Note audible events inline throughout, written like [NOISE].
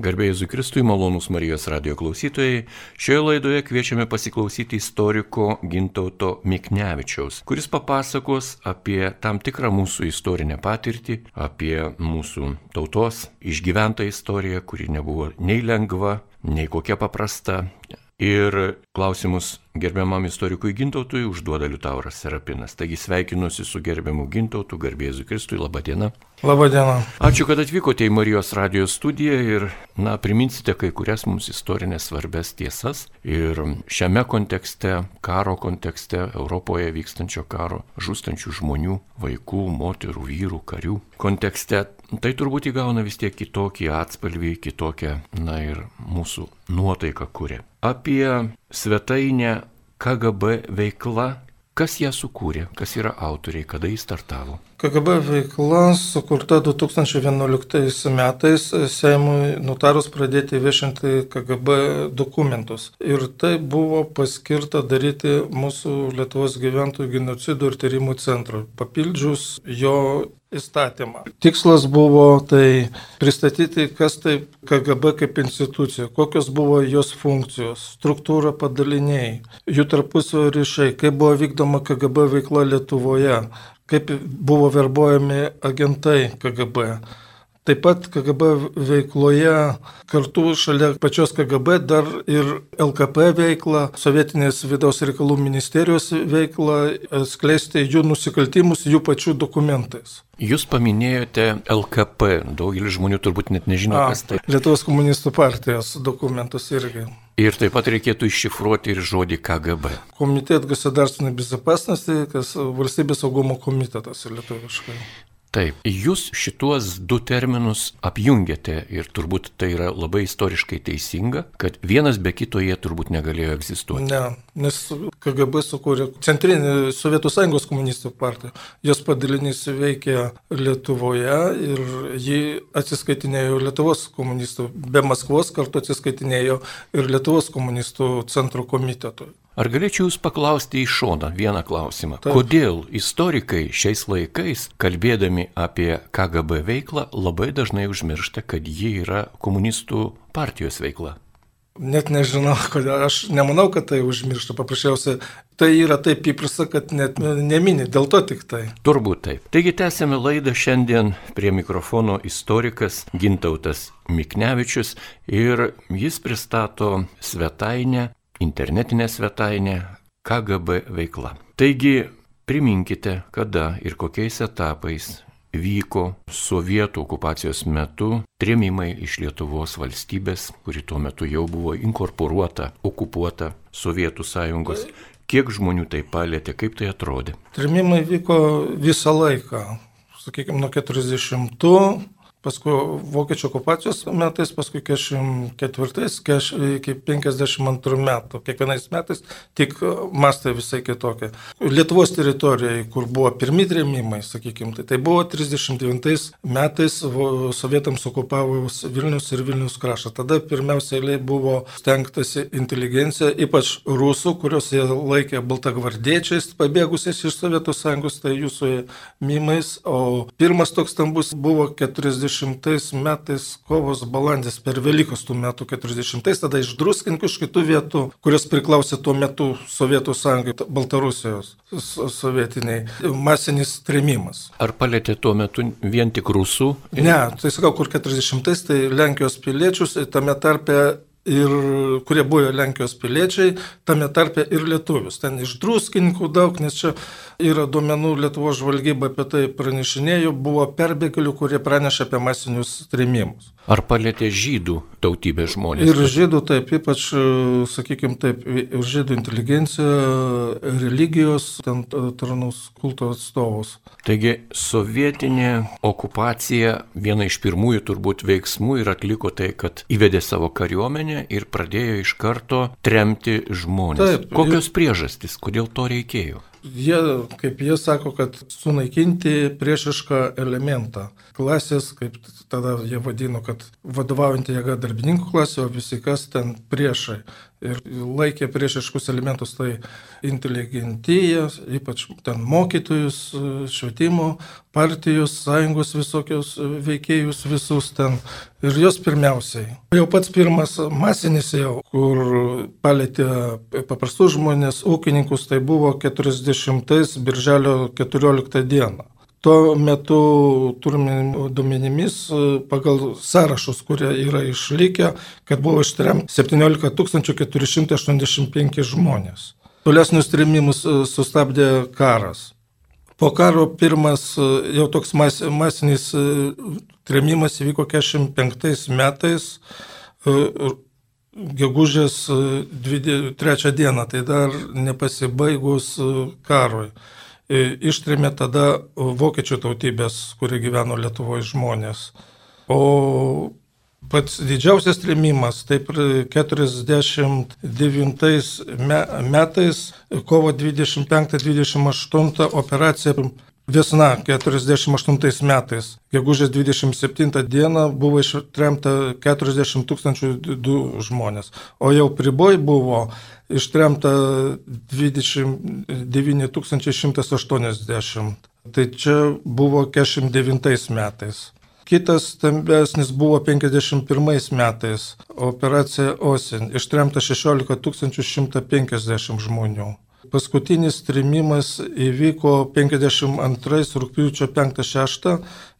Garbėjai Zukristui, malonūs Marijos radio klausytojai, šioje laidoje kviečiame pasiklausyti istoriko Gintauto Miknevičiaus, kuris papasakos apie tam tikrą mūsų istorinę patirtį, apie mūsų tautos išgyventą istoriją, kuri nebuvo nei lengva, nei kokia paprasta. Ir klausimus gerbiamam istorikui Gintautui užduoda Liutauras Serapinas. Taigi sveikinuosi su gerbiamu Gintautu, garbėzu Kristui, laba diena. Labą dieną. Ačiū, kad atvykote į Marijos radijos studiją ir, na, priminsite kai kurias mums istorinės svarbės tiesas. Ir šiame kontekste, karo kontekste, Europoje vykstančio karo, žūstančių žmonių, vaikų, moterų, vyrų, karių kontekste, tai turbūt įgauna vis tiek kitokį atspalvį, kitokią, na ir mūsų nuotaiką kuria. Apie svetainę KGB veikla, kas ją sukūrė, kas yra autoriai, kada jis startavo. KGB veikla sukurta 2011 metais Seimui nutarus pradėti viešinti KGB dokumentus. Ir tai buvo paskirta daryti mūsų Lietuvos gyventojų genocidų ir tyrimų centrui, papildžius jo įstatymą. Tikslas buvo tai pristatyti, kas tai KGB kaip institucija, kokios buvo jos funkcijos, struktūra padaliniai, jų tarpusio ryšiai, kaip buvo vykdoma KGB veikla Lietuvoje, kaip buvo verbuojami agentai KGB. Taip pat KGB veikloje kartu šalia pačios KGB dar ir LKP veikla, Sovietinės vidaus reikalų ministerijos veikla, skleisti jų nusikaltimus jų pačių dokumentais. Jūs paminėjote LKP, daugelis žmonių turbūt net nežino, A, kas tai. Lietuvos komunistų partijos dokumentus irgi. Ir taip pat reikėtų iššifruoti ir žodį KGB. Komitet Gasidarstinė Bizapaснasti, kas valstybės saugumo komitetas lietuviškai. Taip, jūs šituos du terminus apjungiate ir turbūt tai yra labai istoriškai teisinga, kad vienas be kito jie turbūt negalėjo egzistuoti. Ne, nes KGB sukūrė Centrinį Sovietų Sąjungos komunistų partiją. Jos padalinys veikia Lietuvoje ir ji atsiskaitinėjo Lietuvos komunistų, be Maskvos kartu atsiskaitinėjo ir Lietuvos komunistų centro komitetui. Ar galėčiau Jūs paklausti iš šoną vieną klausimą? Taip. Kodėl istorikai šiais laikais, kalbėdami apie KGB veiklą, labai dažnai užmiršta, kad ji yra komunistų partijos veikla? Net nežinau, kodėl. Aš nemanau, kad tai užmiršta. Paprasčiausiai tai yra taip įprasta, kad net nemini. Dėl to tik tai. Turbūt taip. Taigi tęsėme laidą šiandien prie mikrofono istorikas Gintautas Miknevičius ir jis pristato svetainę, internetinę svetainę KGB veikla. Taigi priminkite, kada ir kokiais etapais vyko sovietų okupacijos metu trėmimai iš Lietuvos valstybės, kuri tuo metu jau buvo inkorporuota, okupuota Sovietų sąjungos. Kiek žmonių tai palėtė, kaip tai atrodė? Tremimai vyko visą laiką. Sakykime, nuo 40 paskui vokiečių okupacijos metais, paskui 44 iki 52 metų. Kiekvienais metais tik mastai visai kitokie. Lietuvos teritorijai, kur buvo pirmi trėmimai, sakykime, tai, tai buvo 39 metais sovietams okupavus Vilnius ir Vilnius kraštą. Tada pirmiausia eilė buvo stengtasi inteligencija, ypač rusų, kuriuos jie laikė baltagvardiečiais, pabėgusiais iš Sovietų sąjungos, tai jūsų mimais. O pirmas toks stambus buvo 40 40 metais kovos balandis per Velykus tų metų 40, tada iš druskininkų iš kitų vietų, kurios priklausė tuo metu Sovietų sąjungai, Baltarusijos sovietiniai, masinis trėmimas. Ar palėtė tuo metu vien tik rusų? Ne, tai sakau, kur 40-ais, tai Lenkijos piliečius, tame tarpe ir kurie buvo Lenkijos piliečiai, tame tarpe ir lietuvius. Ten iš druskininkų daug, nes čia yra duomenų Lietuvos žvalgyba apie tai pranešinėjų, buvo perbėgėlių, kurie praneša apie masinius trėmimus. Ar palėtė žydų tautybės žmonės? Ir žydų taip, ypač, sakykime taip, ir žydų inteligencija, religijos, ten tarnus kulto atstovus. Taigi sovietinė okupacija viena iš pirmųjų turbūt veiksmų ir atliko tai, kad įvedė savo kariuomenę ir pradėjo iš karto tremti žmonės. Taip, Kokios ir... priežastys, kodėl to reikėjo? Jie, kaip jie sako, kad sunaikinti priešišką elementą. Klasės, kaip tada jie vadino, kad vadovaujantį jėga darbininkų klasė, o visi kas ten priešai. Ir laikė priešiškus elementus, tai inteligentijas, ypač ten mokytojus, švietimo partijos, sąjungos visokius veikėjus visus ten. Ir jos pirmiausiai. Jau pats pirmas masinis jau, kur palėtė paprastus žmonės, ūkininkus, tai buvo 40 birželio 14 dieną. Tuo metu turime duomenimis pagal sąrašus, kurie yra išlikę, kad buvo ištrem 17 485 žmonės. Tolesnius trėmimus sustabdė karas. Po karo pirmas jau toks mas, masinis trėmimas įvyko 45 metais, gegužės 3 dieną, tai dar nepasibaigus karui ištrėmė tada vokiečių tautybės, kurie gyveno Lietuvoje žmonės. O pats didžiausias trėmimas, taip 49 metais, kovo 25-28 operacija Vesna 48 metais, gegužės 27 dieną buvo ištremta 40 tūkstančių du žmonės, o jau priboj buvo ištremta 29 180. Tai čia buvo 49 metais. Kitas stambesnis buvo 51 metais, operacija Osin, ištremta 16 150 žmonių. Paskutinis trimimas įvyko 52 rūpiučio 5-6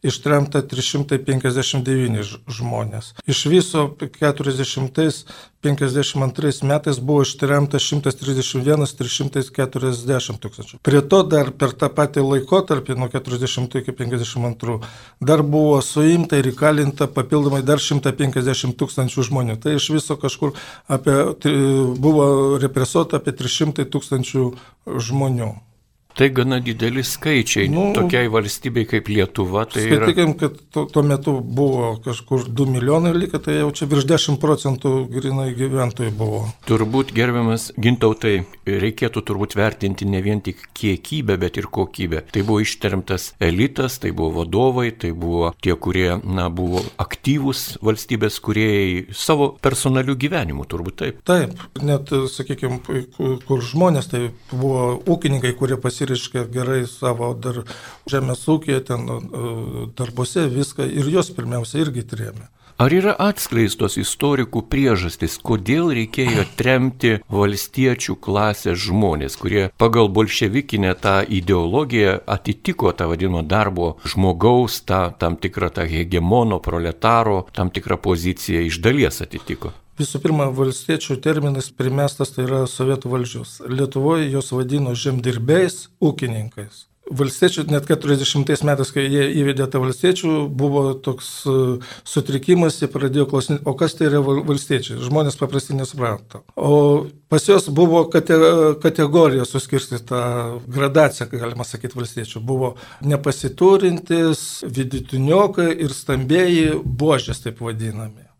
ištremta 359 žmonės. Iš viso 40-52 metais buvo ištremta 131 340 tūkstančių. Prie to dar per tą patį laikotarpį nuo 40 iki 52 dar buvo suimta ir įkalinta papildomai dar 150 tūkstančių žmonių. Tai iš viso kažkur apie, buvo represuota apie 300 tūkstančių žmonių. Tai gana dideli skaičiai. Nu, Tokiai valstybei kaip Lietuva. Tai skaitykim, yra... kad tuo, tuo metu buvo kažkur 2 milijonai lyga, tai jau čia virš 10 procentų grinai gyventojų buvo. Turbūt gerbiamas gintautai, reikėtų turbūt vertinti ne vien tik kiekybę, bet ir kokybę. Tai buvo ištermtas elitas, tai buvo vadovai, tai buvo tie, kurie na, buvo aktyvūs valstybės kuriejai savo personalių gyvenimų, turbūt taip. Taip, net, sakykime, kur žmonės, tai buvo ūkininkai, kurie pasirinkti pasiriškia gerai savo dar žemės ūkė, ten darbuose viską ir jos pirmiausia irgi trėmė. Ar yra atskleistos istorikų priežastys, kodėl reikėjo tremti valstiečių klasės žmonės, kurie pagal bolševikinę tą ideologiją atitiko tą vadinamą darbo žmogaus, tą tam tikrą tą hegemono, proletaro, tam tikrą poziciją iš dalies atitiko? Visų pirma, valstiečių terminas primestas tai yra sovietų valdžios. Lietuvoje jos vadino žemdirbiais, ūkininkais. Valstiečių net 40 metais, kai jie įvedė tą valstiečių, buvo toks e, sutrikimas, jie pradėjo klausinti, o kas tai yra valstiečiai. Žmonės paprastai nesuprato. O pas juos buvo kate, kategorija suskirstyta, gradacija, galima sakyti, valstiečių. Buvo nepasiturintis, vidutiniokai ir stambėjai buožės, taip vadinami.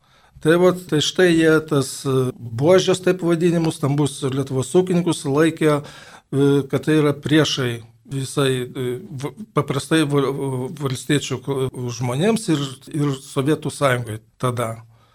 Tai, va, tai štai jie tas e, buožės, taip vadinimus, stambus Lietuvos ūkininkus laikė, e, kad tai yra priešai visai e, paprastai valstiečių žmonėms ir, ir Sovietų sąjungai tada.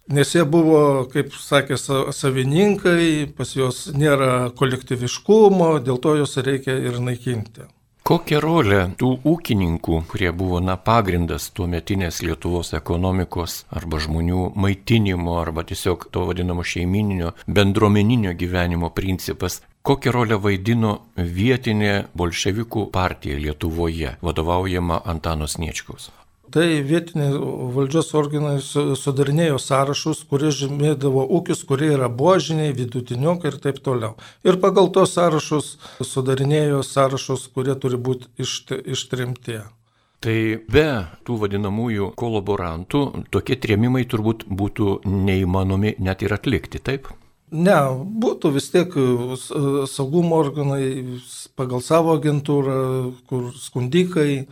Nes jie buvo, kaip sakė savininkai, pas juos nėra kolektyviškumo, dėl to juos reikia ir naikinti. Kokią rolę tų ūkininkų, kurie buvo na pagrindas tuo metinės Lietuvos ekonomikos arba žmonių maitinimo arba tiesiog to vadinamo šeimininio bendruomeninio gyvenimo principas, kokią rolę vaidino vietinė bolševikų partija Lietuvoje, vadovaujama Antanos Niečkaus? Tai vietiniai valdžios organai sudarinėjo sąrašus, kurie žymėdavo ūkius, kurie yra buožiniai, vidutiniokai ir taip toliau. Ir pagal tos sąrašus sudarinėjo sąrašus, kurie turi būti ištrimti. Tai be tų vadinamųjų kolaborantų tokie trėmimai turbūt būtų neįmanomi net ir atlikti, taip? Ne, būtų vis tiek saugumo organai pagal savo agentūrą, kur skundikai,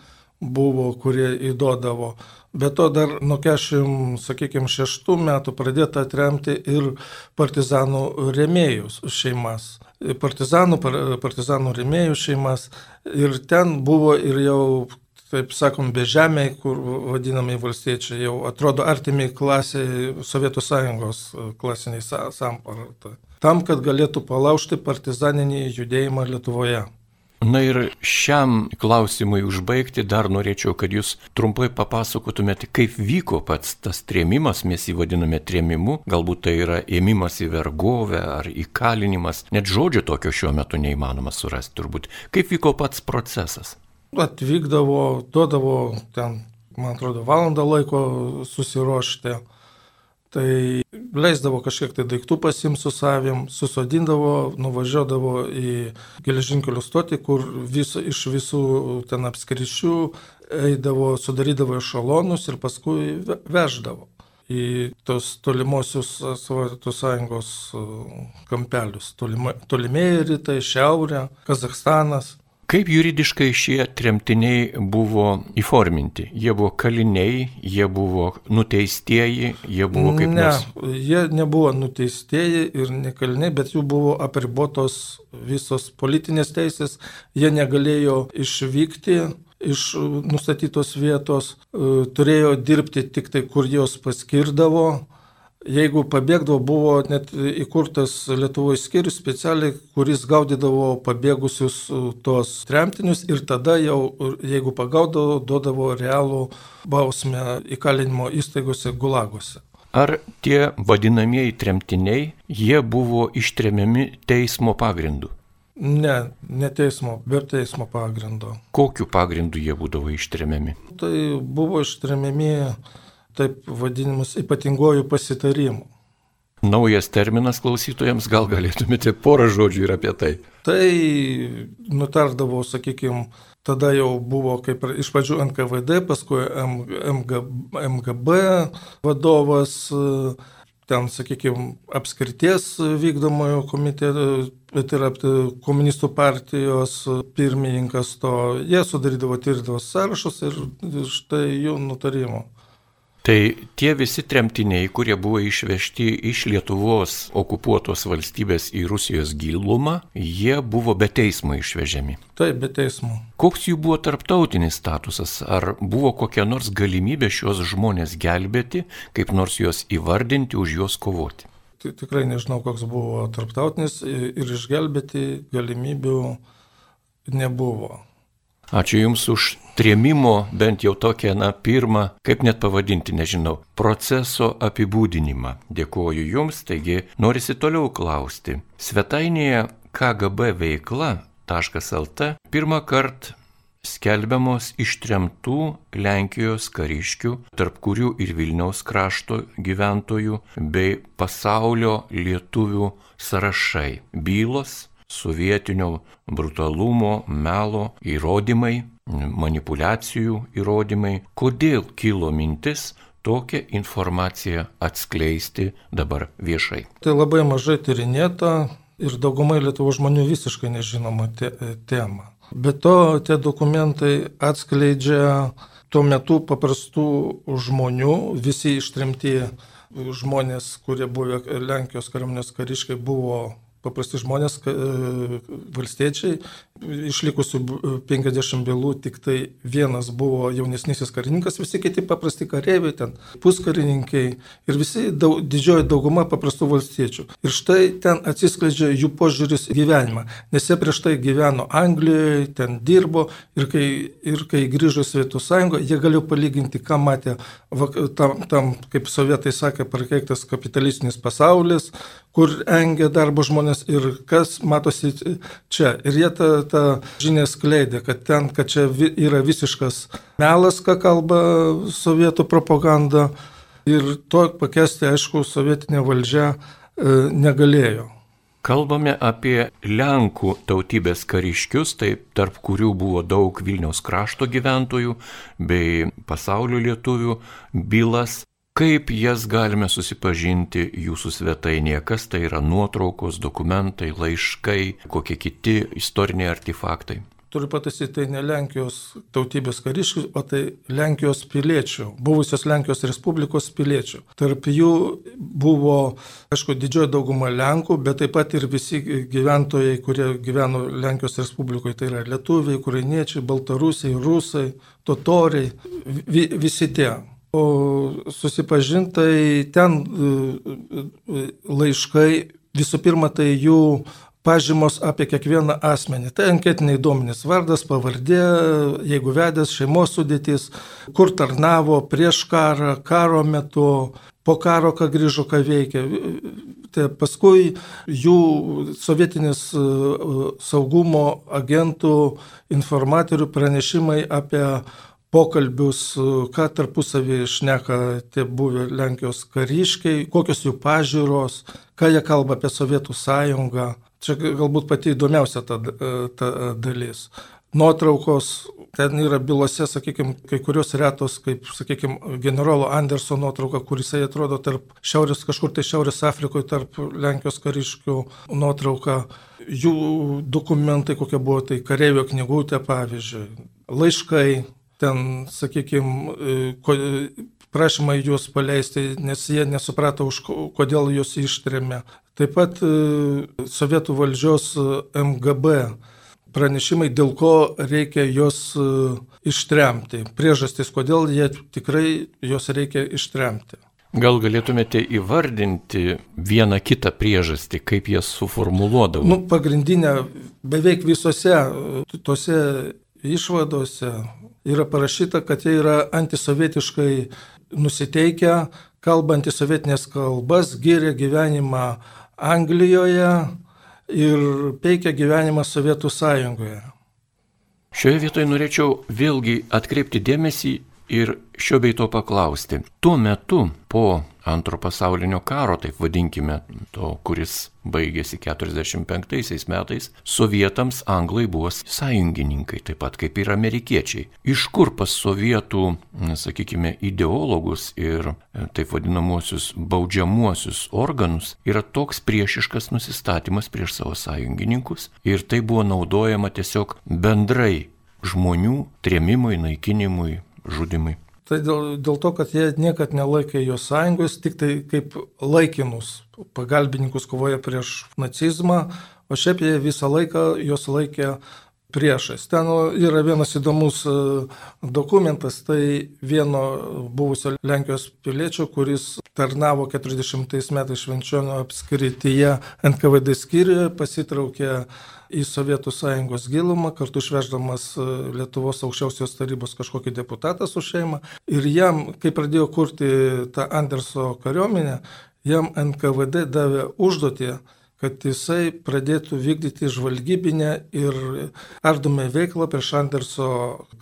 buvo, kurie įduodavo. Be to dar nuo 46 metų pradėta atremti ir partizanų remėjus šeimas. Partizanų, partizanų remėjų šeimas. Ir ten buvo ir jau taip sakom, bežemiai, kur vadinami valstiečiai jau atrodo artimiai klasiai Sovietų sąjungos klasiniai samparata. Tam, kad galėtų palaužti partizaninį judėjimą Lietuvoje. Na ir šiam klausimui užbaigti dar norėčiau, kad jūs trumpai papasakotumėte, kaip vyko pats tas trėmimas, mes jį vadiname trėmimu, galbūt tai yra ėmimas į vergovę ar įkalinimas, net žodžio tokio šiuo metu neįmanoma surasti turbūt. Kaip vyko pats procesas? Atvykdavo, duodavo ten, man atrodo, valandą laiko susiruošti tai leisdavo kažkiek tai daiktų pasimti su savim, susodindavo, nuvažiuodavo į geležinkelių stotį, kur vis, iš visų ten apskričių eidavo, sudarydavo ešalonus ir paskui veždavo į tos tolimosius Sovietų sąjungos kampelius. Tolimieji rytai, šiaurė, Kazakstanas. Kaip juridiškai šie tremtiniai buvo įforminti? Jie buvo kaliniai, jie buvo nuteistieji, jie buvo kaip ne, nors. Jie nebuvo nuteistieji ir ne kaliniai, bet jų buvo apribotos visos politinės teisės, jie negalėjo išvykti iš nustatytos vietos, turėjo dirbti tik tai, kur jos paskirdavo Jeigu pabėgdavo, buvo net įkurtas Lietuvoje skyrius specialiai, kuris gaudydavo pabėgusius e, tuos tremtinius ir tada jau, jeigu pagaudavo, duodavo realų bausmę įkalinimo įstaigose gulagose. Ar tie vadinamieji tremtiniai, jie buvo ištremiami teismo pagrindu? Ne, ne teismo, be teismo pagrindo. Kokiu pagrindu jie būdavo ištremiami? Tai buvo ištremiami taip vadinimus ypatingojų pasitarimų. Naujas terminas klausytojams, gal galėtumėte porą žodžių ir apie tai. Tai nutardavo, sakykime, tada jau buvo kaip iš pradžių NKVD, paskui MG, MGB vadovas, ten, sakykime, apskirties vykdomojo komiteto, tai yra komunistų partijos pirmininkas to, jie sudarydavo tirdavo sąrašus ir štai jų nutarimo. Tai tie visi tremtiniai, kurie buvo išvežti iš Lietuvos okupuotos valstybės į Rusijos gilumą, jie buvo be teismo išvežiami. Taip, be teismo. Koks jų buvo tarptautinis statusas? Ar buvo kokia nors galimybė šios žmonės gelbėti, kaip nors juos įvardinti, už juos kovoti? Tai tikrai nežinau, koks buvo tarptautinis ir išgelbėti galimybių nebuvo. Ačiū Jums už trėmimo, bent jau tokią, na, pirmą, kaip net pavadinti, nežinau, proceso apibūdinimą. Dėkuoju Jums, taigi norisi toliau klausti. Svetainėje KGB veikla.lt pirmą kartą skelbiamos ištremtų Lenkijos kariškių, tarp kurių ir Vilniaus krašto gyventojų bei pasaulio lietuvių sąrašai. Bylos sovietinio brutalumo, melo įrodymai, manipulacijų įrodymai. Kodėl kilo mintis tokią informaciją atskleisti dabar viešai? Tai labai mažai tyrinėta ir daugumai Lietuvos žmonių visiškai nežinoma te tema. Be to, tie dokumentai atskleidžia tuo metu paprastų žmonių, visi ištremti žmonės, kurie buvo Lenkijos kariuomenės kariškai, buvo paprasti žmonės, e, valstiečiai, išlikusių 50 bylų tik tai vienas buvo jaunesnysis karininkas, visi kiti paprasti kareiviai, ten puskarininkai ir visi daug, didžioji dauguma paprastų valstiečių. Ir štai ten atsiskleidžia jų požiūris į gyvenimą, nes jie prieš tai gyveno Anglijoje, ten dirbo ir kai, ir kai grįžo į Svietų sąjungą, jie galėjo palyginti, ką matė tam, tam kaip sovietai sakė, prakeiktas kapitalistinis pasaulis, kur engia darbo žmonės ir kas matosi čia. Ir jie tą, tą žinią skleidė, kad ten, kad čia yra visiškas melas, ką kalba sovietų propaganda. Ir to pakesti, aišku, sovietinė valdžia e, negalėjo. Kalbame apie Lenkų tautybės kariškius, tai tarp kurių buvo daug Vilniaus krašto gyventojų bei pasaulio lietuvių bylas. Kaip jas galime susipažinti jūsų svetainėje, kas tai yra nuotraukos, dokumentai, laiškai, kokie kiti istoriniai artefaktai? turiu pataisyti, tai ne Lenkijos tautybės kariškių, o tai Lenkijos piliečių, buvusios Lenkijos Respublikos piliečių. Tarp jų buvo, aišku, didžioji dauguma Lenkų, bet taip pat ir visi gyventojai, kurie gyveno Lenkijos Respublikoje, tai yra lietuviai, ukrainiečiai, baltarusiai, rusai, totoriai, vi, visi tie. Susipažintai ten e, e, laiškai, visų pirma, tai jų pažymos apie kiekvieną asmenį. Tai anketiniai duomenys - vardas, pavardė, jeigu vedęs šeimos sudėtis, kur tarnavo prieš karą, karo metu, po karo, ką grįžo, ką veikė. Tai paskui jų sovietinis e, saugumo agentų informatorių pranešimai apie pokalbius, ką tarpusavį išneka tie buvę Lenkijos kariškiai, kokios jų pažiūros, ką jie kalba apie Sovietų sąjungą. Čia galbūt pati įdomiausia ta, ta dalis. Nuotraukos, ten yra bylose, sakykime, kai kurios retos, kaip, sakykime, generolo Anderso nuotrauka, kuris atrodo tarp šiaurės, kažkur tai Šiaurės Afrikoje, tarp Lenkijos kariškių nuotrauka, jų dokumentai, kokie buvo, tai kareivio knygutė, pavyzdžiui, laiškai, ten, sakykime, prašymą juos paleisti, nes jie nesuprato, už kodėl juos ištrėmė. Taip pat e, sovietų valdžios MGB pranešimai, dėl ko reikia juos e, ištremti. Priežastis, kodėl jie tikrai juos reikia ištremti. Gal galėtumėte įvardinti vieną kitą priežastį, kaip jas suformuluodavo? Nu, pagrindinė, beveik visose tose išvadose yra parašyta, kad jie yra antisovietiškai nusiteikę, kalbantys sovietinės kalbas, gyrė gyvenimą Anglijoje ir peikia gyvenimą Sovietų sąjungoje. Šioje vietoje norėčiau vėlgi atkreipti dėmesį ir šio bei to paklausti. Tuo metu po antro pasaulinio karo, taip vadinkime, to, kuris baigėsi 45 metais, sovietams anglai buvo sąjungininkai, taip pat kaip ir amerikiečiai. Iš kur pas sovietų, sakykime, ideologus ir e, taip vadinamuosius baudžiamuosius organus yra toks priešiškas nusistatymas prieš savo sąjungininkus ir tai buvo naudojama tiesiog bendrai žmonių trėmimui, naikinimui, žudimui. Tai dėl, dėl to, kad jie niekad nelaikė jos sąjungos, tik tai kaip laikinus pagalbininkus kovoja prieš nacizmą, o šiaip jie visą laiką jos laikė priešais. Ten yra vienas įdomus e, dokumentas, tai vieno buvusio Lenkijos piliečio, kuris tarnavo 40 metais Švenčionio apskrityje NKVD skyriuje, pasitraukė į Sovietų sąjungos gilumą, kartu išveždamas e, Lietuvos aukščiausios tarybos kažkokį deputatą su šeima. Ir jam, kai pradėjo kurti tą Anderso kariuomenę, jam NKVD davė užduotį, kad jisai pradėtų vykdyti žvalgybinę ir ardomą veiklą prieš Anderso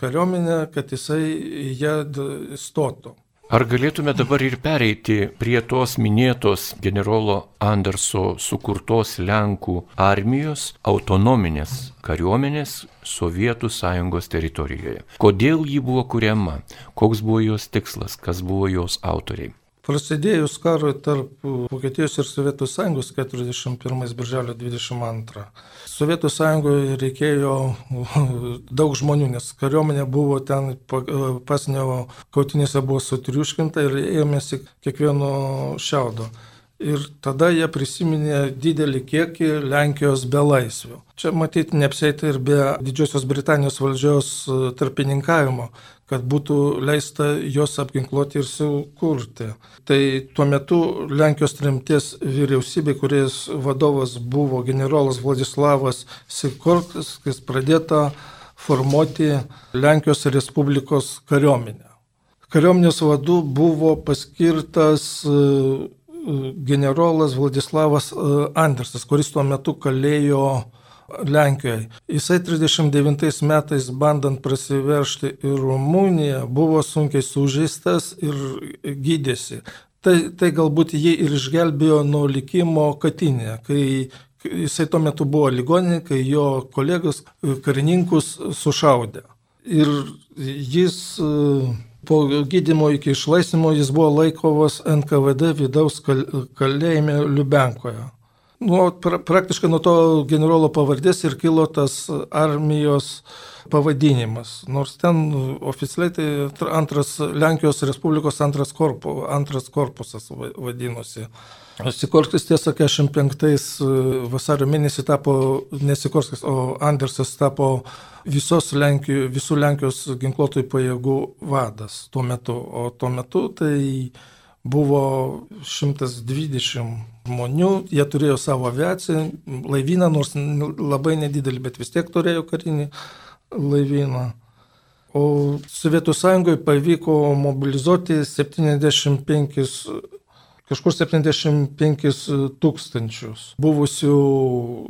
kariuomenę, kad jisai ją stotų. Ar galėtume dabar ir pereiti prie tos minėtos generolo Anderso sukurtos Lenkų armijos autonominės kariuomenės Sovietų sąjungos teritorijoje? Kodėl ji buvo kuriama? Koks buvo jos tikslas? Kas buvo jos autoriai? Prasidėjus karui tarp Vokietijos ir Sovietų sąjungos 41 birželio 22. Sovietų sąjungoje reikėjo [LAUGHS] daug žmonių, nes kariuomenė buvo ten pasnio kautinėse buvo sutriuškinta ir ėmėsi kiekvieno šiaudo. Ir tada jie prisiminė didelį kiekį Lenkijos belaisvių. Čia matyti neapsėti ir be Didžiosios Britanijos valdžios tarpininkavimo, kad būtų leista juos apginkluoti ir sukurti. Tai tuo metu Lenkijos trimties vyriausybė, kuris vadovas buvo generolas Vladislavas Sikorskis, pradėta formuoti Lenkijos Respublikos kariuomenę. Kariuomenės vadu buvo paskirtas e, generolas Vladislavas e, Andersas, kuris tuo metu kalėjo Lenkijoje. Jisai 39 metais bandant prasiveršti į Rumuniją buvo sunkiai sužeistas ir gydėsi. Tai, tai galbūt jį ir išgelbėjo nuo likimo Katinė, kai jisai tuo metu buvo ligoninė, kai jo kolegos karininkus sušaudė. Ir jis po gydimo iki išlaisvimo jis buvo laikovas NKVD vidaus kalėjime Liubenkoje. Nu, pra, praktiškai nuo to generolo pavardės ir kilo tas armijos pavadinimas. Nors ten oficialiai tai antras Lenkijos Respublikos antras, korpu, antras korpusas vadinosi. Sikorskis tiesa 45 vasario mėnesį tapo, ne Sikorskis, o Andersas tapo visos Lenkijos, visų Lenkijos ginkluotojų pajėgų vadas tuo metu. O tuo metu tai buvo 120 žmonių, jie turėjo savo aviaciją, laivyną, nors labai nedidelį, bet vis tiek turėjo karinį laivyną. O Sovietų sąjungoje pavyko mobilizuoti 75, kažkur 75 tūkstančius. Buvusių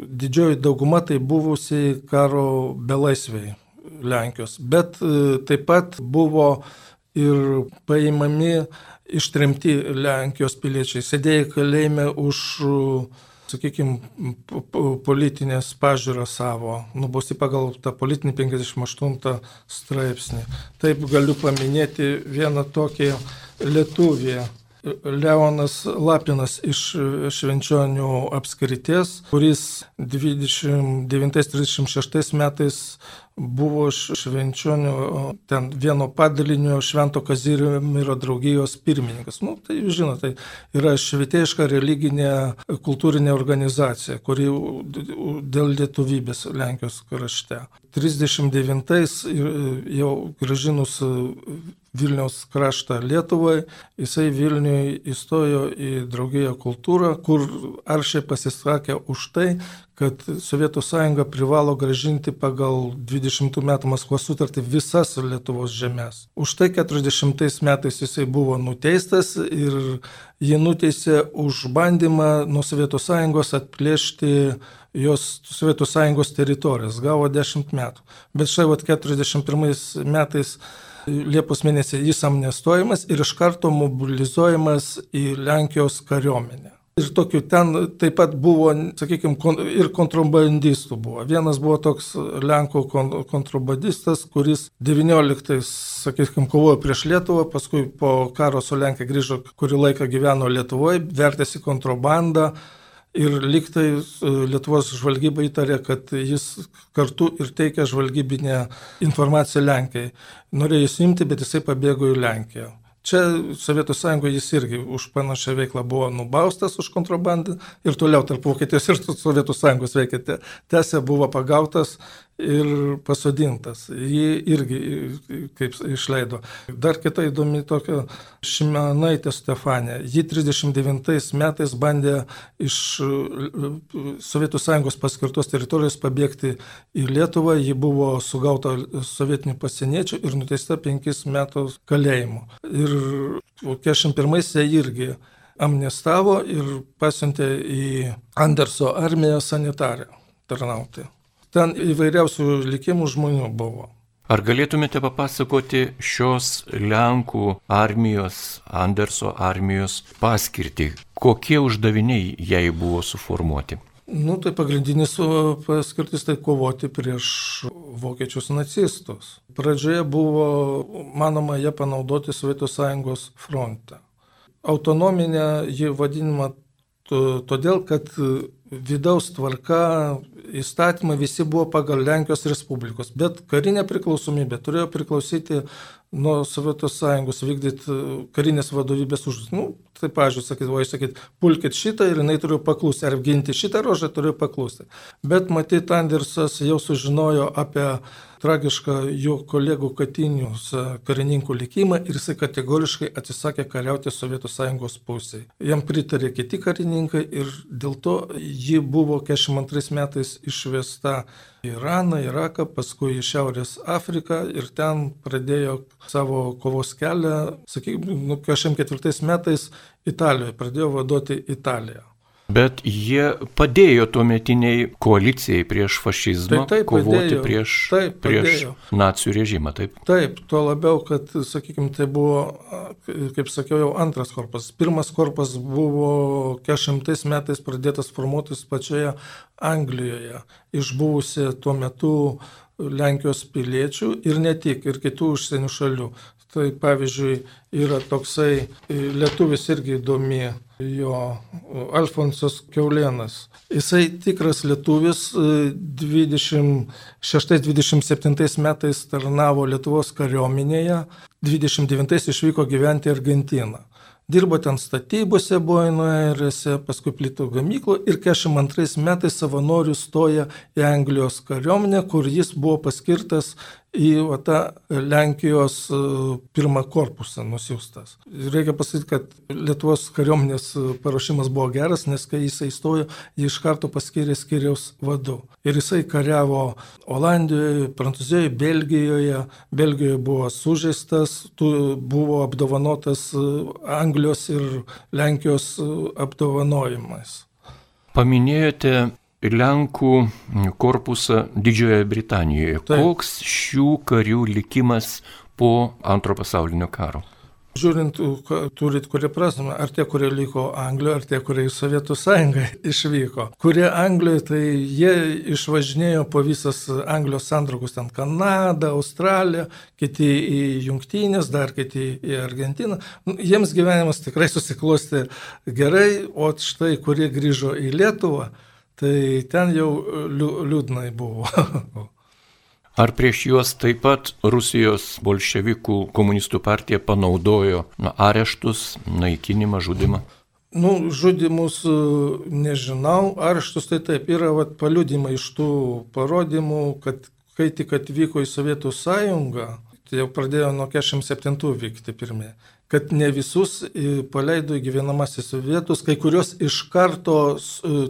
didžioji dauguma tai buvusiai karo belaisviai Lenkijos. Bet e, taip pat buvo ir paimami ištremti Lenkijos piliečiai, sėdėjo kalėjime už, sakykime, politinės pažiūros savo, nubausti pagal tą politinį 58 straipsnį. Taip galiu paminėti vieną tokį lietuvį. Leonas Lapinas iš Švenčionių apskrities, kuris 29-36 metais buvo švenčionių, ten vieno padalinio Švento Kazimiro draugijos pirmininkas. Nu, tai žinote, tai yra švietėjiška religinė kultūrinė organizacija, kuri dėl lietuvybės Lenkijos krašte. 39-ais jau gražinus Vilniaus kraštą Lietuvai, jisai Vilniui įstojo į draugiją kultūrą, kur aršiai pasisakė už tai, kad Sovietų sąjunga privalo gražinti pagal 20 metų Maskvos sutartį visas Lietuvos žemės. Už tai 40 metais jisai buvo nuteistas ir jį nuteisė už bandymą nuo Sovietų sąjungos atplėšti jos Sovietų sąjungos teritorijas. Gavo 10 metų. Bet štai vat 41 metais Liepos mėnesį jis amnestuojamas ir iš karto mobilizuojamas į Lenkijos kariuomenę. Ir tokių ten taip pat buvo, sakykime, ir kontrabandistų buvo. Vienas buvo toks Lenkų kontrabandistas, kuris 19, sakykime, kovojo prieš Lietuvą, paskui po karo su Lenkija grįžo, kurį laiką gyveno Lietuvoje, vertėsi kontrabandą Ir liktai e, Lietuvos žvalgyba įtarė, kad jis kartu ir teikia žvalgybinę informaciją Lenkijai. Norėjo įsimti, bet jisai pabėgo į Lenkiją. Čia Sovietų sąjungoje jis irgi už panašią veiklą buvo nubaustas už kontrabandą ir toliau tarp Vokietijos ir Sovietų sąjungos veikė. Tęsė buvo pagautas ir pasodintas. Jį irgi kaip išleido. Dar kita įdomi tokia Šimenaitė Stefanė. Ji 39 metais bandė iš Sovietų sąjungos paskirtos teritorijos pabėgti į Lietuvą. Ji buvo sugauta sovietinių pasieniečių ir nuteista penkis metus kalėjimo. Ir 41-ais jie irgi amnestavo ir pasiuntė į Anderso armiją sanitarę tarnauti. Ten įvairiausių likimų žmonių buvo. Ar galėtumėte papasakoti šios Lenkų armijos, Anderso armijos paskirtį? Kokie uždaviniai jai buvo suformuoti? Nu, tai pagrindinis paskirtis tai kovoti prieš vokiečius nacistus. Pradžioje buvo manoma ją panaudoti Sovietų sąjungos fronte. Autonominė ji vadinama todėl, kad vidaus tvarka įstatymai visi buvo pagal Lenkijos Respublikos, bet karinė priklausomybė turėjo priklausyti nuo Sovietų sąjungos vykdyti e, karinės vadovybės užduotis. Nu, tai, pažiūrėjau, sakydavo, sakyt, pulkit šitą ir jinai turiu paklusti, ar ginti šitą rožę turiu paklusti. Bet matyt, Andersas jau sužinojo apie tragišką jo kolegų Katinius karininkų likimą ir jisai kategoriškai atsisakė kariauti Sovietų sąjungos pusėje. Jam pritarė kiti karininkai ir dėl to ji buvo 42 metais išvesta Iraną, Iraką, paskui į Šiaurės Afriką ir ten pradėjo savo kovos kelią, sakykime, nu, 44 metais Italijoje, pradėjo vadoti Italiją. Bet jie padėjo tuometiniai koalicijai prieš fašizmą taip, taip, kovoti padėjo, prieš, taip, prieš padėjo. nacijų režimą, taip? Taip, tuo labiau, kad, sakykime, tai buvo, kaip sakiau, jau antras korpas. Pirmas korpas buvo 400 metais pradėtas formuotis pačioje Anglijoje, išbuvusi tuo metu Lenkijos piliečių ir ne tik, ir kitų užsienio šalių. Tai pavyzdžiui, yra toksai lietuvis irgi įdomi, jo Alfonsas Keulienas. Jisai tikras lietuvis 26-27 metais tarnavo Lietuvos kariuomenėje, 29 išvyko gyventi į Argentiną. Dirbo ten statybose Bueno Airese, paskui plito gamyklo ir 42 metais savanorių stoja į Anglijos kariuomenę, kur jis buvo paskirtas į va, tą Lenkijos e, pirmą korpusą nusiųstas. Reikia pasakyti, kad Lietuvos kariuomenės e, paruošimas buvo geras, nes kai jisai įstojo, jį iš karto paskyrė skiriaus vadu. Ir jisai kariavo Olandijoje, Prancūzijoje, Belgijoje. Belgijoje buvo sužeistas, buvo apdovanotas e, Anglijos ir Lenkijos apdovanojimais. Paminėjote Lenkų korpusą Didžiojoje Britanijoje. Taip. Koks šių karių likimas po antro pasaulinio karo? Žiūrint, turit kurie prasme, ar tie, kurie liko Anglijoje, ar tie, kurie į Sovietų sąjungą [LAUGHS] išvyko. Kurie Anglijoje, tai jie išvažinėjo po visas Anglijos sandraugus, ten Kanadą, Australiją, kiti į Junktinės, dar kiti į Argentiną. Nu, jiems gyvenimas tikrai susiklosti gerai, o štai kurie grįžo į Lietuvą, Tai ten jau liūdnai buvo. [LAUGHS] Ar prieš juos taip pat Rusijos bolševikų komunistų partija panaudojo na, areštus, naikinimą, žudimą? Nu, žudimus e, nežinau, areštus tai taip yra vat, paliudimai iš tų parodymų, kad kai tik atvyko į Sovietų sąjungą, tai jau pradėjo nuo 47 vykti pirmie kad ne visus paleido į gyvenamasis vietus, kai kurios iš karto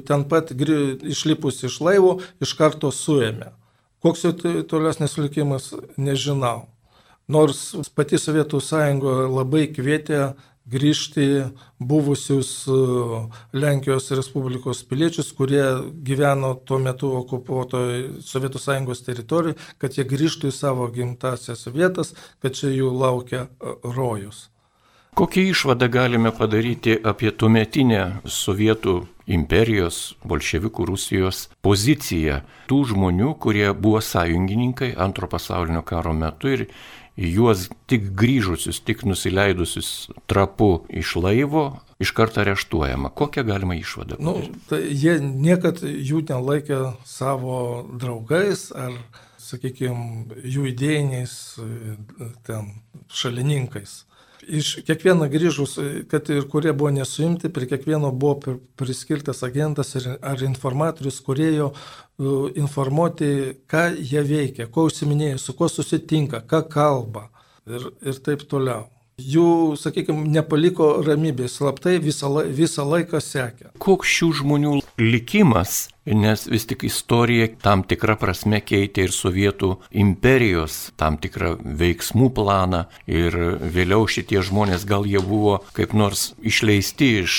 ten pat išlipus iš laivo, iš karto suėmė. Koks jų tolesnis likimas, nežinau. Nors pati Sovietų sąjunga labai kvietė grįžti buvusius Lenkijos Respublikos piliečius, kurie gyveno tuo metu okupuotoje Sovietų sąjungos teritorijoje, kad jie grįžtų į savo gimtasias vietas, kad čia jų laukia rojus. Kokią išvadą galime padaryti apie tuometinę sovietų imperijos, bolševikų Rusijos poziciją tų žmonių, kurie buvo sąjungininkai antro pasaulinio karo metu ir juos tik grįžusius, tik nusileidusius trapu iš laivo iš karto areštuojama. Kokią galima išvadą? Nu, tai jie niekad jų nelaikė savo draugais ar, sakykime, jų idėjiniais ten šalininkais iš kiekvieno grįžus, kad ir kurie buvo nesuimti, prie kiekvieno buvo priskirtas agentas ar informatorius, kurėjo informuoti, ką jie veikia, ko užsiminėja, su kuo susitinka, ką kalba ir, ir taip toliau. Jų, sakykime, nepaliko ramybės, slaptai visą, visą laiką sekė. Koks šių žmonių likimas nes vis tik istorija tam tikrą prasme keitė ir sovietų imperijos tam tikrą veiksmų planą ir vėliau šitie žmonės gal jie buvo kaip nors išleisti iš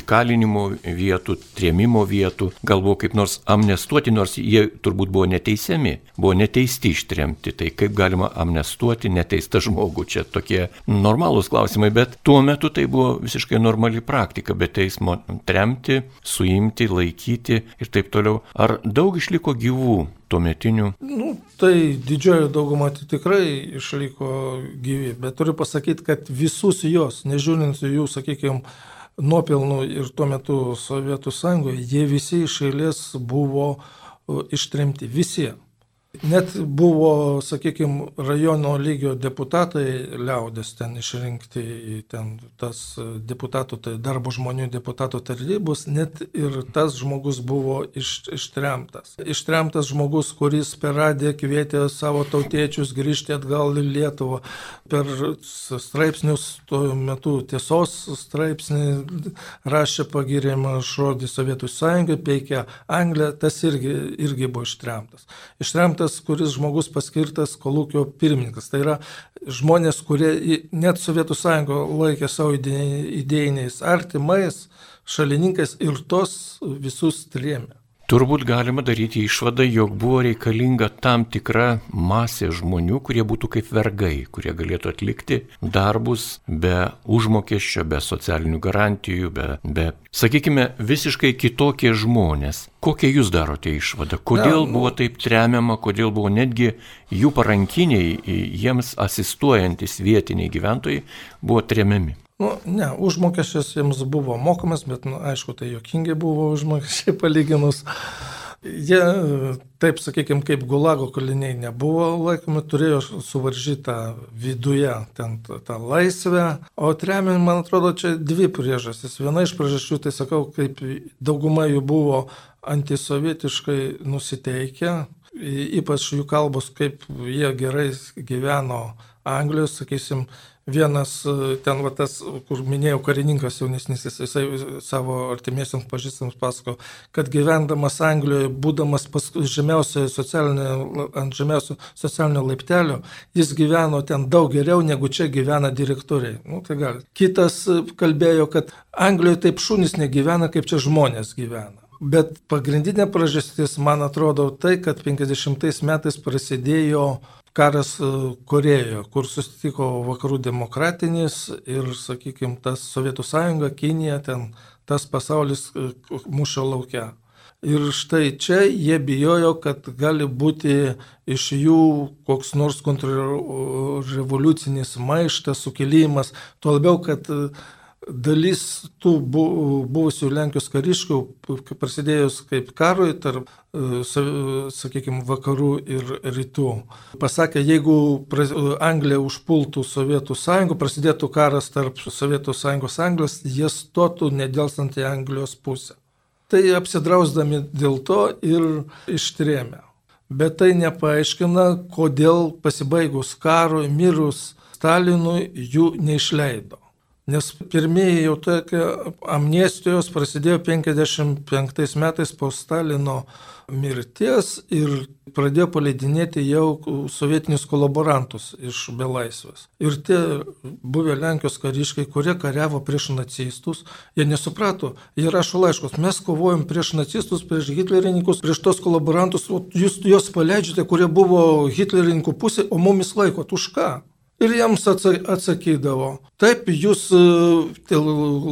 įkalinimo vietų, trėmimo vietų, gal buvo kaip nors amnestuoti, nors jie turbūt buvo neteisiami, buvo neteisti ištremti, tai kaip galima amnestuoti neteistą žmogų, čia tokie normalūs klausimai, bet tuo metu tai buvo visiškai normali praktika, be teismo tremti, suimti, laikyti ir taip taip toliau. Ar daug išliko gyvų tuometinių? Nu, tai didžioji dauguma tai tikrai išliko gyvi, bet turiu pasakyti, kad visus jos, nežiūrint jų, sakykime, nuopelnų ir tuo metu Sovietų sąjungoje, jie visi iš eilės buvo ištremti. Visi. Net buvo, sakykime, rajono lygio deputatai liaudės ten išrinkti į ten tas deputatų, tai darbo žmonių deputatų tarybos, net ir tas žmogus buvo iš, ištremtas. Ištremtas žmogus, kuris per radiją kvietė savo tautiečius grįžti atgal į Lietuvą. Per straipsnius tuo metu tiesos straipsnį rašė pagirimą žodį Sovietų sąjungai, peikia Angliją, tas irgi, irgi buvo ištremtas. Ištremtas tas, kuris žmogus paskirtas kolūkio pirmininkas. Tai yra žmonės, kurie net Sovietų sąjungo laikė savo idėjiniais artimais, šalininkais ir tos visus trėmė. Turbūt galima daryti išvadą, jog buvo reikalinga tam tikra masė žmonių, kurie būtų kaip vergai, kurie galėtų atlikti darbus be užmokesčio, be socialinių garantijų, be, be sakykime, visiškai kitokie žmonės. Kokią jūs darote išvadą? Kodėl Na, buvo taip tremiama, kodėl buvo netgi jų parankiniai, jiems asistuojantis vietiniai gyventojai buvo tremiami? Nu, ne, užmokesčius jiems buvo mokamas, bet, nu, aišku, tai jokingai buvo užmokesčiai palyginus. Jie, taip sakykime, kaip gulago kaliniai nebuvo laikomi, turėjo suvaržytą viduje ten tą laisvę, o tremiami, man atrodo, čia dvi priežastys. Viena iš priežasčių, tai sakau, kaip dauguma jų buvo antisovietiškai nusiteikę, ypač jų kalbos, kaip jie gerai gyveno Anglijos, sakysim, vienas e, ten, va, tas, kur minėjau, karininkas jaunesnis, jisai savo artimiesiams pažįstams pasako, kad gyvendamas Anglijoje, būdamas žemiausioje socialinė, ant žemiausio socialinio laiptelio, jis gyveno ten daug geriau negu čia gyvena direktoriai. Nu, tai gali. Kitas e, kalbėjo, kad Anglijoje taip šunys negyvena, kaip čia žmonės gyvena. Bet pagrindinė priežastis, man atrodo, tai, kad 50 metais prasidėjo karas e, Korejoje, kur susitiko vakarų demokratinis ir, sakykime, tas Sovietų sąjunga, Kinija, ten tas pasaulis e, mūšio laukia. Ir štai čia jie bijojo, kad gali būti iš jų koks nors kontrrevoliucinis maištas, sukilimas, tuo labiau, kad dalis tų buvusių Lenkijos kariškių, prasidėjus kaip karui tarp, e, sakykime, vakarų ir rytų, pasakė, jeigu Anglija užpultų Sovietų sąjungą, prasidėtų karas tarp Sovietų sąjungos Anglijos, jie stotų nedėlstant į Anglijos pusę. Tai apsidrausdami dėl to ir ištrėmė. Bet tai nepaaiškina, kodėl pasibaigus karui, mirus Stalinui, jų neišleido. Nes pirmieji jau tokie amnestijos prasidėjo 55 metais po Stalino mirties ir pradėjo paleidinėti jau sovietinius kolaborantus iš belaisvės. Ir tie buvę Lenkijos kariškiai, kurie kariavo prieš nacistus, jie nesuprato, jie rašo laiškus, mes kovojam prieš nacistus, prieš hitlerininkus, prieš tos kolaborantus, jūs juos paleidžiate, kurie buvo hitlerininkų pusė, o mumis laikot už ką? Ir jiems atsakydavo, taip, jūs e,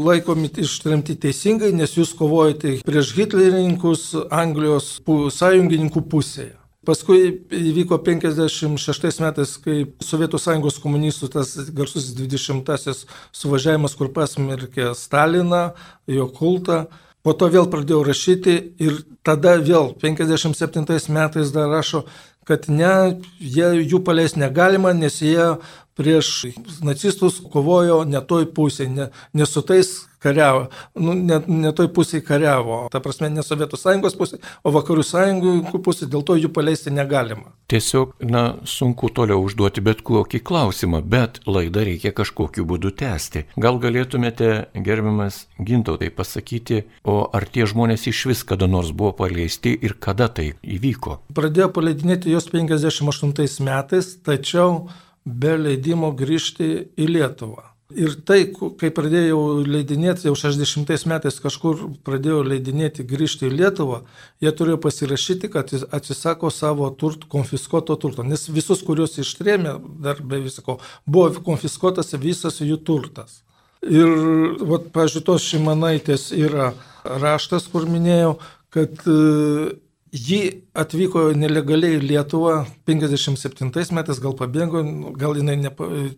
laikomi ištremti teisingai, nes jūs kovojate prieš hitlerininkus Anglijos sąjungininkų pusėje. Paskui įvyko 56 metais, kai Sovietų sąjungos komunistų tas garsusis 20-asis suvažiavimas, kur pasmerkė Staliną, jo kultą. Po to vėl pradėjau rašyti ir tada vėl 57 metais dar rašo, kad ne, jie, jų paleis negalima, nes jie prieš nacistus kovojo ne toj pusėje, ne, ne su tais kariavo, nu, ne, ne toj pusėje kariavo, ta prasme ne Sovietų sąjungos pusė, o vakarų sąjungų pusė, dėl to jų paleisti negalima. Tiesiog, na, sunku toliau užduoti bet kokį klausimą, bet laidą reikia kažkokiu būdu tęsti. Gal galėtumėte, gerbiamas gintautai, pasakyti, o ar tie žmonės iš vis kada nors buvo paleisti ir kada tai įvyko? Pradėjo paleidinėti jos 58 metais, tačiau be leidimo grįžti į Lietuvą. Ir tai, kai pradėjau leidinėti, jau 60 metais kažkur pradėjau leidinėti grįžti į Lietuvą, jie turėjo pasirašyti, kad atsisako savo turtų, konfiskuoto turto. Nes visus, kuriuos ištrėmė, dar be visko, buvo konfiskuotas visas jų turtas. Ir, vat, pažiūrėjau, tos šimanaitės yra raštas, kur minėjau, kad Ji atvyko nelegaliai į Lietuvą 57 metais, gal pabėgo, gal jinai ne,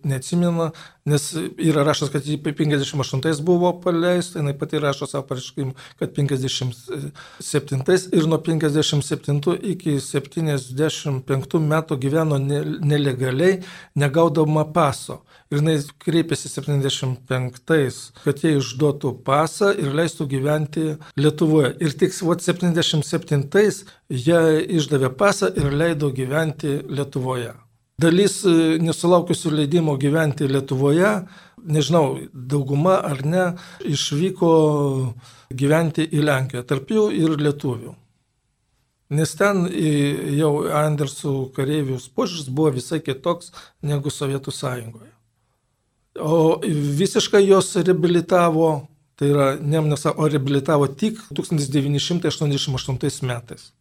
neatsimena, nes yra rašas, kad ji 58 buvo paleista, jinai pati rašo savo pareiškimą, kad 57 ir nuo 57 iki 75 metų gyveno nelegaliai, negaudama paso. Ir jinai kreipėsi 75-ais, kad jie išduotų pasą ir leistų gyventi Lietuvoje. Ir tik 77-ais jie išdavė pasą ir leido gyventi Lietuvoje. Dalis e, nesulaukusių leidimo gyventi Lietuvoje, nežinau, dauguma ar ne, išvyko gyventi į Lenkiją, tarp jų ir lietuvių. Nes ten jau Andersų kareivius požiūris buvo visai kitoks negu Sovietų sąjungoje. O visiškai jos reabilitavo Tai yra Nemnesą o reabilitavo tik 1988 metais.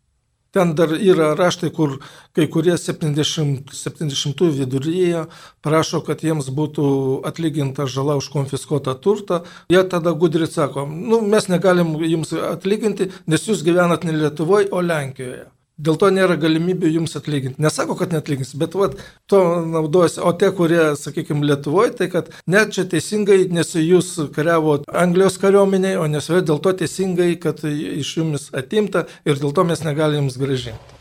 Ten dar yra raštai, kur kai kurie 70, 70 viduryje prašo, kad jiems būtų atlyginta žala už konfiskuotą turtą. Jie tada gudri sako, nu, mes negalim jums atlyginti, nes jūs gyvenat ne Lietuvoje, o Lenkijoje. Dėl to nėra galimybių jums atlyginti. Nesako, kad netlygins, bet vat, to naudojasi. O tie, kurie, sakykime, Lietuvoje, tai kad net čia teisingai, nes jūs kariavo Anglijos kariuomeniai, o nesvei dėl to teisingai, kad iš jumis atimta ir dėl to mes negalim jums gražinti.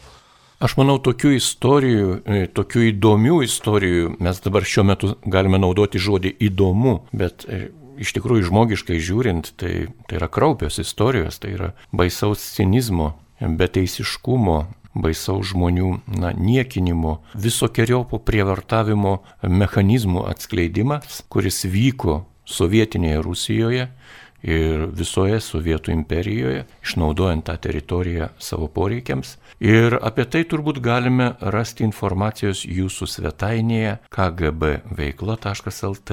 Aš manau, tokių istorijų, e, tokių įdomių istorijų, mes dabar šiuo metu galime naudoti žodį įdomu, bet e, iš tikrųjų žmogiškai žiūrint, tai, tai yra kraupios istorijos, tai yra baisaus cinizmo beteisiškumo, baisaus žmonių na, niekinimo, visokiojopo prievartavimo mechanizmų atskleidimas, kuris vyko sovietinėje Rusijoje ir visoje Sovietų imperijoje, išnaudojant tą teritoriją savo poreikiams. Ir apie tai turbūt galime rasti informacijos jūsų svetainėje kgbveikla.lt.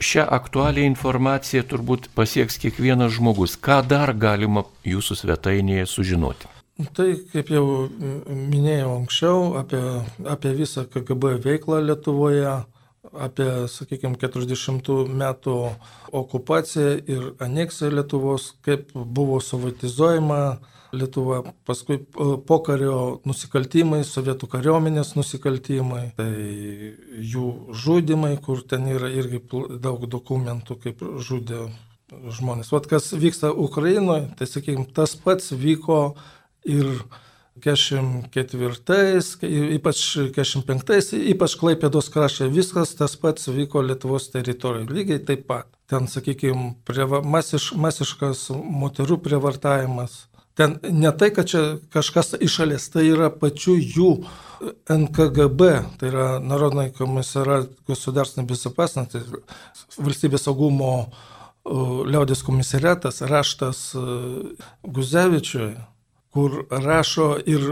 Šią aktualią informaciją turbūt pasieks kiekvienas žmogus. Ką dar galima jūsų svetainėje sužinoti? Tai, kaip jau minėjau anksčiau, apie, apie visą KGB veiklą Lietuvoje, apie, sakykime, 40 metų okupaciją ir aneksiją Lietuvos, kaip buvo sovietizuojama Lietuva, paskui pokario nusikaltimai, sovietų kariuomenės nusikaltimai, tai jų žudimai, kur ten yra irgi daug dokumentų, kaip žudė žmonės. Vat kas vyksta Ukrainoje, tai sakykime, tas pats vyko ir 44, ypač 45, ypač Klaipėdos krašte, viskas tas pats vyko Lietuvos teritorijoje, lygiai taip pat. Ten, sakykime, masiš, masiškas moterų prievartavimas, Ten ne tai, kad čia kažkas išalės, tai yra pačių jų НКГБ, tai yra Народный комиссарат государственной безопасности, valstybės saugumo liaudės komisariatas, raštas Guzevičiui, kur rašo ir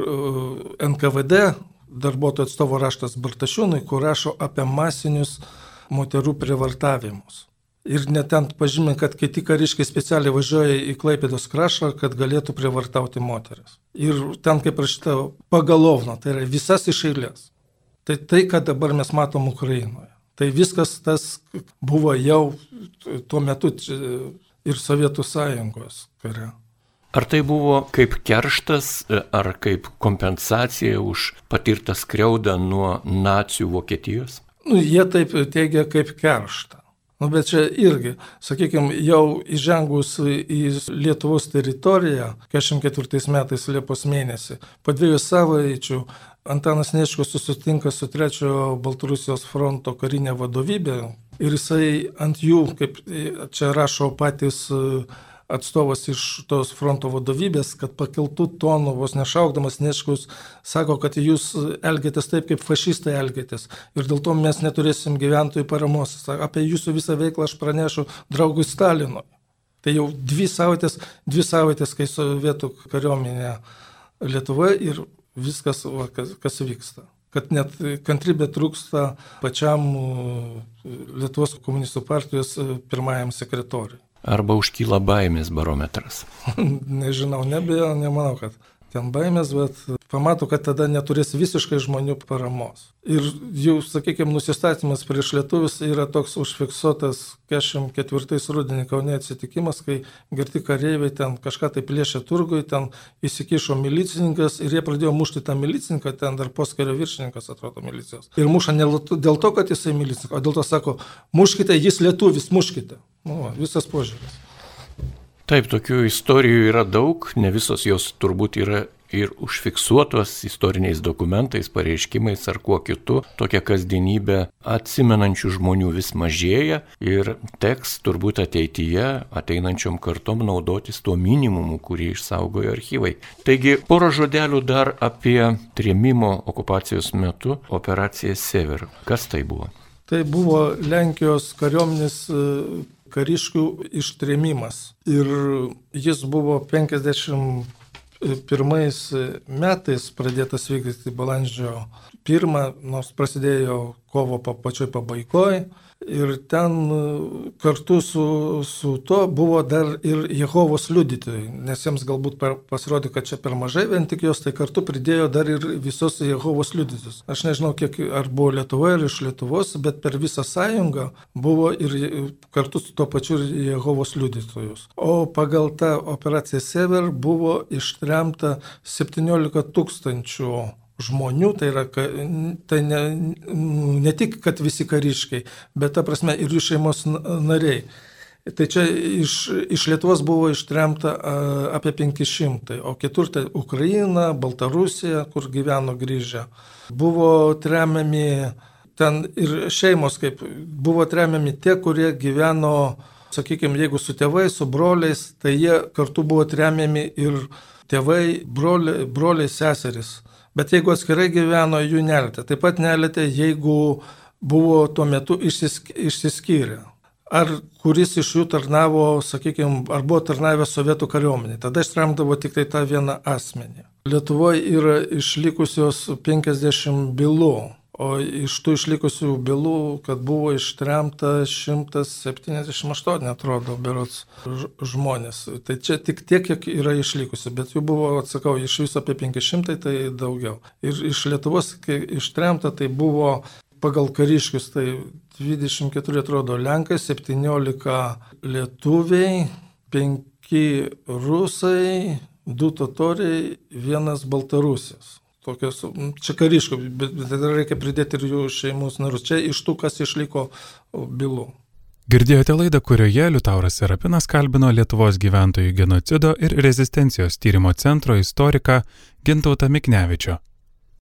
NKVD darbuotojų atstovo raštas Bartašiūnui, kur rašo apie masinius moterų privartavimus. Ir net ten pažymė, kad kiti kariškiai specialiai važiuoja į Klaipėdos kraštą, kad galėtų privartauti moteris. Ir ten, kaip rašyta, pagalovna, tai yra visas iš eilės. Tai tai, ką dabar mes matom Ukrainoje. Tai viskas tas buvo jau tuo metu ir Sovietų sąjungos kare. Ar tai buvo kaip kerštas, ar kaip kompensacija už patirtą skriaudą nuo nacijų Vokietijos? Nu, jie taip teigia kaip kerštą. Nu, bet čia irgi, sakykime, jau įžengus į Lietuvos teritoriją, 44 metais Liepos mėnesį, po dviejų savaičių Antanas Neškus susitinka su trečiojo Baltarusijos fronto karinė vadovybė ir jisai ant jų, kaip čia rašo patys atstovas iš tos fronto vadovybės, kad pakeltų tonų, vos nešaukdamas Neškus, sako, kad jūs elgėtės taip, kaip fašistai elgėtės. Ir dėl to mes neturėsim gyventojų paramos. Apie jūsų visą veiklą aš pranešu draugui Stalinui. Tai jau dvi savaitės, dvi savaitės, kai sovietų kariuomenė Lietuvoje ir viskas, va, kas, kas vyksta kad net kantrybė trūksta pačiam Lietuvos komunistų partijos pirmajam sekretoriui. Arba užkyla baimės barometras? [LAUGHS] Nežinau, nebijau, nemanau, kad ten baimės, bet pamato, kad tada neturės visiškai žmonių paramos. Ir jų, sakykime, nusistatymas prieš lietuvius yra toks užfiksuotas 44 rudenį Kaunė atsitikimas, kai girti kareiviai ten kažką tai plėšė turgui, ten įsikišo milicininkas ir jie pradėjo mušti tą milicininką, ten dar poskario viršininkas atrodo milicijos. Ir muša ne dėl to, kad jisai milicininkas, o dėl to sako, muškite, jis lietuvis, muškite. Nu, visas požiūris. Taip, tokių istorijų yra daug, ne visos jos turbūt yra ir užfiksuotos istoriniais dokumentais, pareiškimais ar kuo kitu. Tokia kasdienybė atsimenančių žmonių vis mažėja ir teks turbūt ateityje ateinančiom kartom naudotis tuo minimumu, kurį išsaugojo archyvai. Taigi, porą žodelių dar apie trėmimo okupacijos metu operaciją Sever. Kas tai buvo? Tai buvo Lenkijos kariuomenės kariškių ištrėmimas. Ir jis buvo 51 metais pradėtas vykdyti balandžio 1, nors prasidėjo kovo pačioj pabaigoje. Ir ten kartu su, su to buvo dar ir Jehovos liudytojai, nes jiems galbūt per, pasirodė, kad čia per mažai vien tik jos, tai kartu pridėjo dar ir visos Jehovos liudytojus. Aš nežinau, kiek ar buvo Lietuvoje, ar iš Lietuvos, bet per visą sąjungą buvo ir kartu su tuo pačiu ir Jehovos liudytojus. O pagal tą operaciją Sever buvo ištremta 17 tūkstančių žmonių, tai yra tai ne, ne tik, kad visi kariškiai, bet ta prasme ir jų šeimos nariai. Tai čia iš, iš Lietuvos buvo ištremta apie 500, o kitur tai Ukraina, Baltarusija, kur gyveno grįžę. Buvo tremiami ten ir šeimos, kaip buvo tremiami tie, kurie gyveno, sakykime, jeigu su tėvais, su broliais, tai jie kartu buvo tremiami ir tėvai, broliai, broliai seserys. Bet jeigu atskirai gyveno, jų nelėtė. Taip pat nelėtė, jeigu buvo tuo metu išsisk išsiskyrę. Ar kuris iš jų tarnavo, sakykime, ar buvo tarnavęs sovietų kariuomenė. Tada ištremdavo tik tai tą vieną asmenį. Lietuvoje yra išlikusios 50 bylų O iš tų išlikusių bylų, kad buvo ištremta 178, atrodo, berots žmonės. Tai čia tik tiek, kiek yra išlikusi, bet jų buvo, atsakau, iš viso apie 500, tai daugiau. Ir iš Lietuvos ištremta tai buvo pagal kariškius, tai 24 atrodo Lenkai, 17 lietuviai, 5 rusai, 2 totoriai, 1 baltarusis tokios, čia kariškų, bet, reikia pridėti ir jų šeimos narus. Čia iš tų, kas išliko bylų. Girdėjote laidą, kurioje Liutauras Serapinas kalbino Lietuvos gyventojų genocido ir rezistencijos tyrimo centro istoriką Gintautą Miknevičio.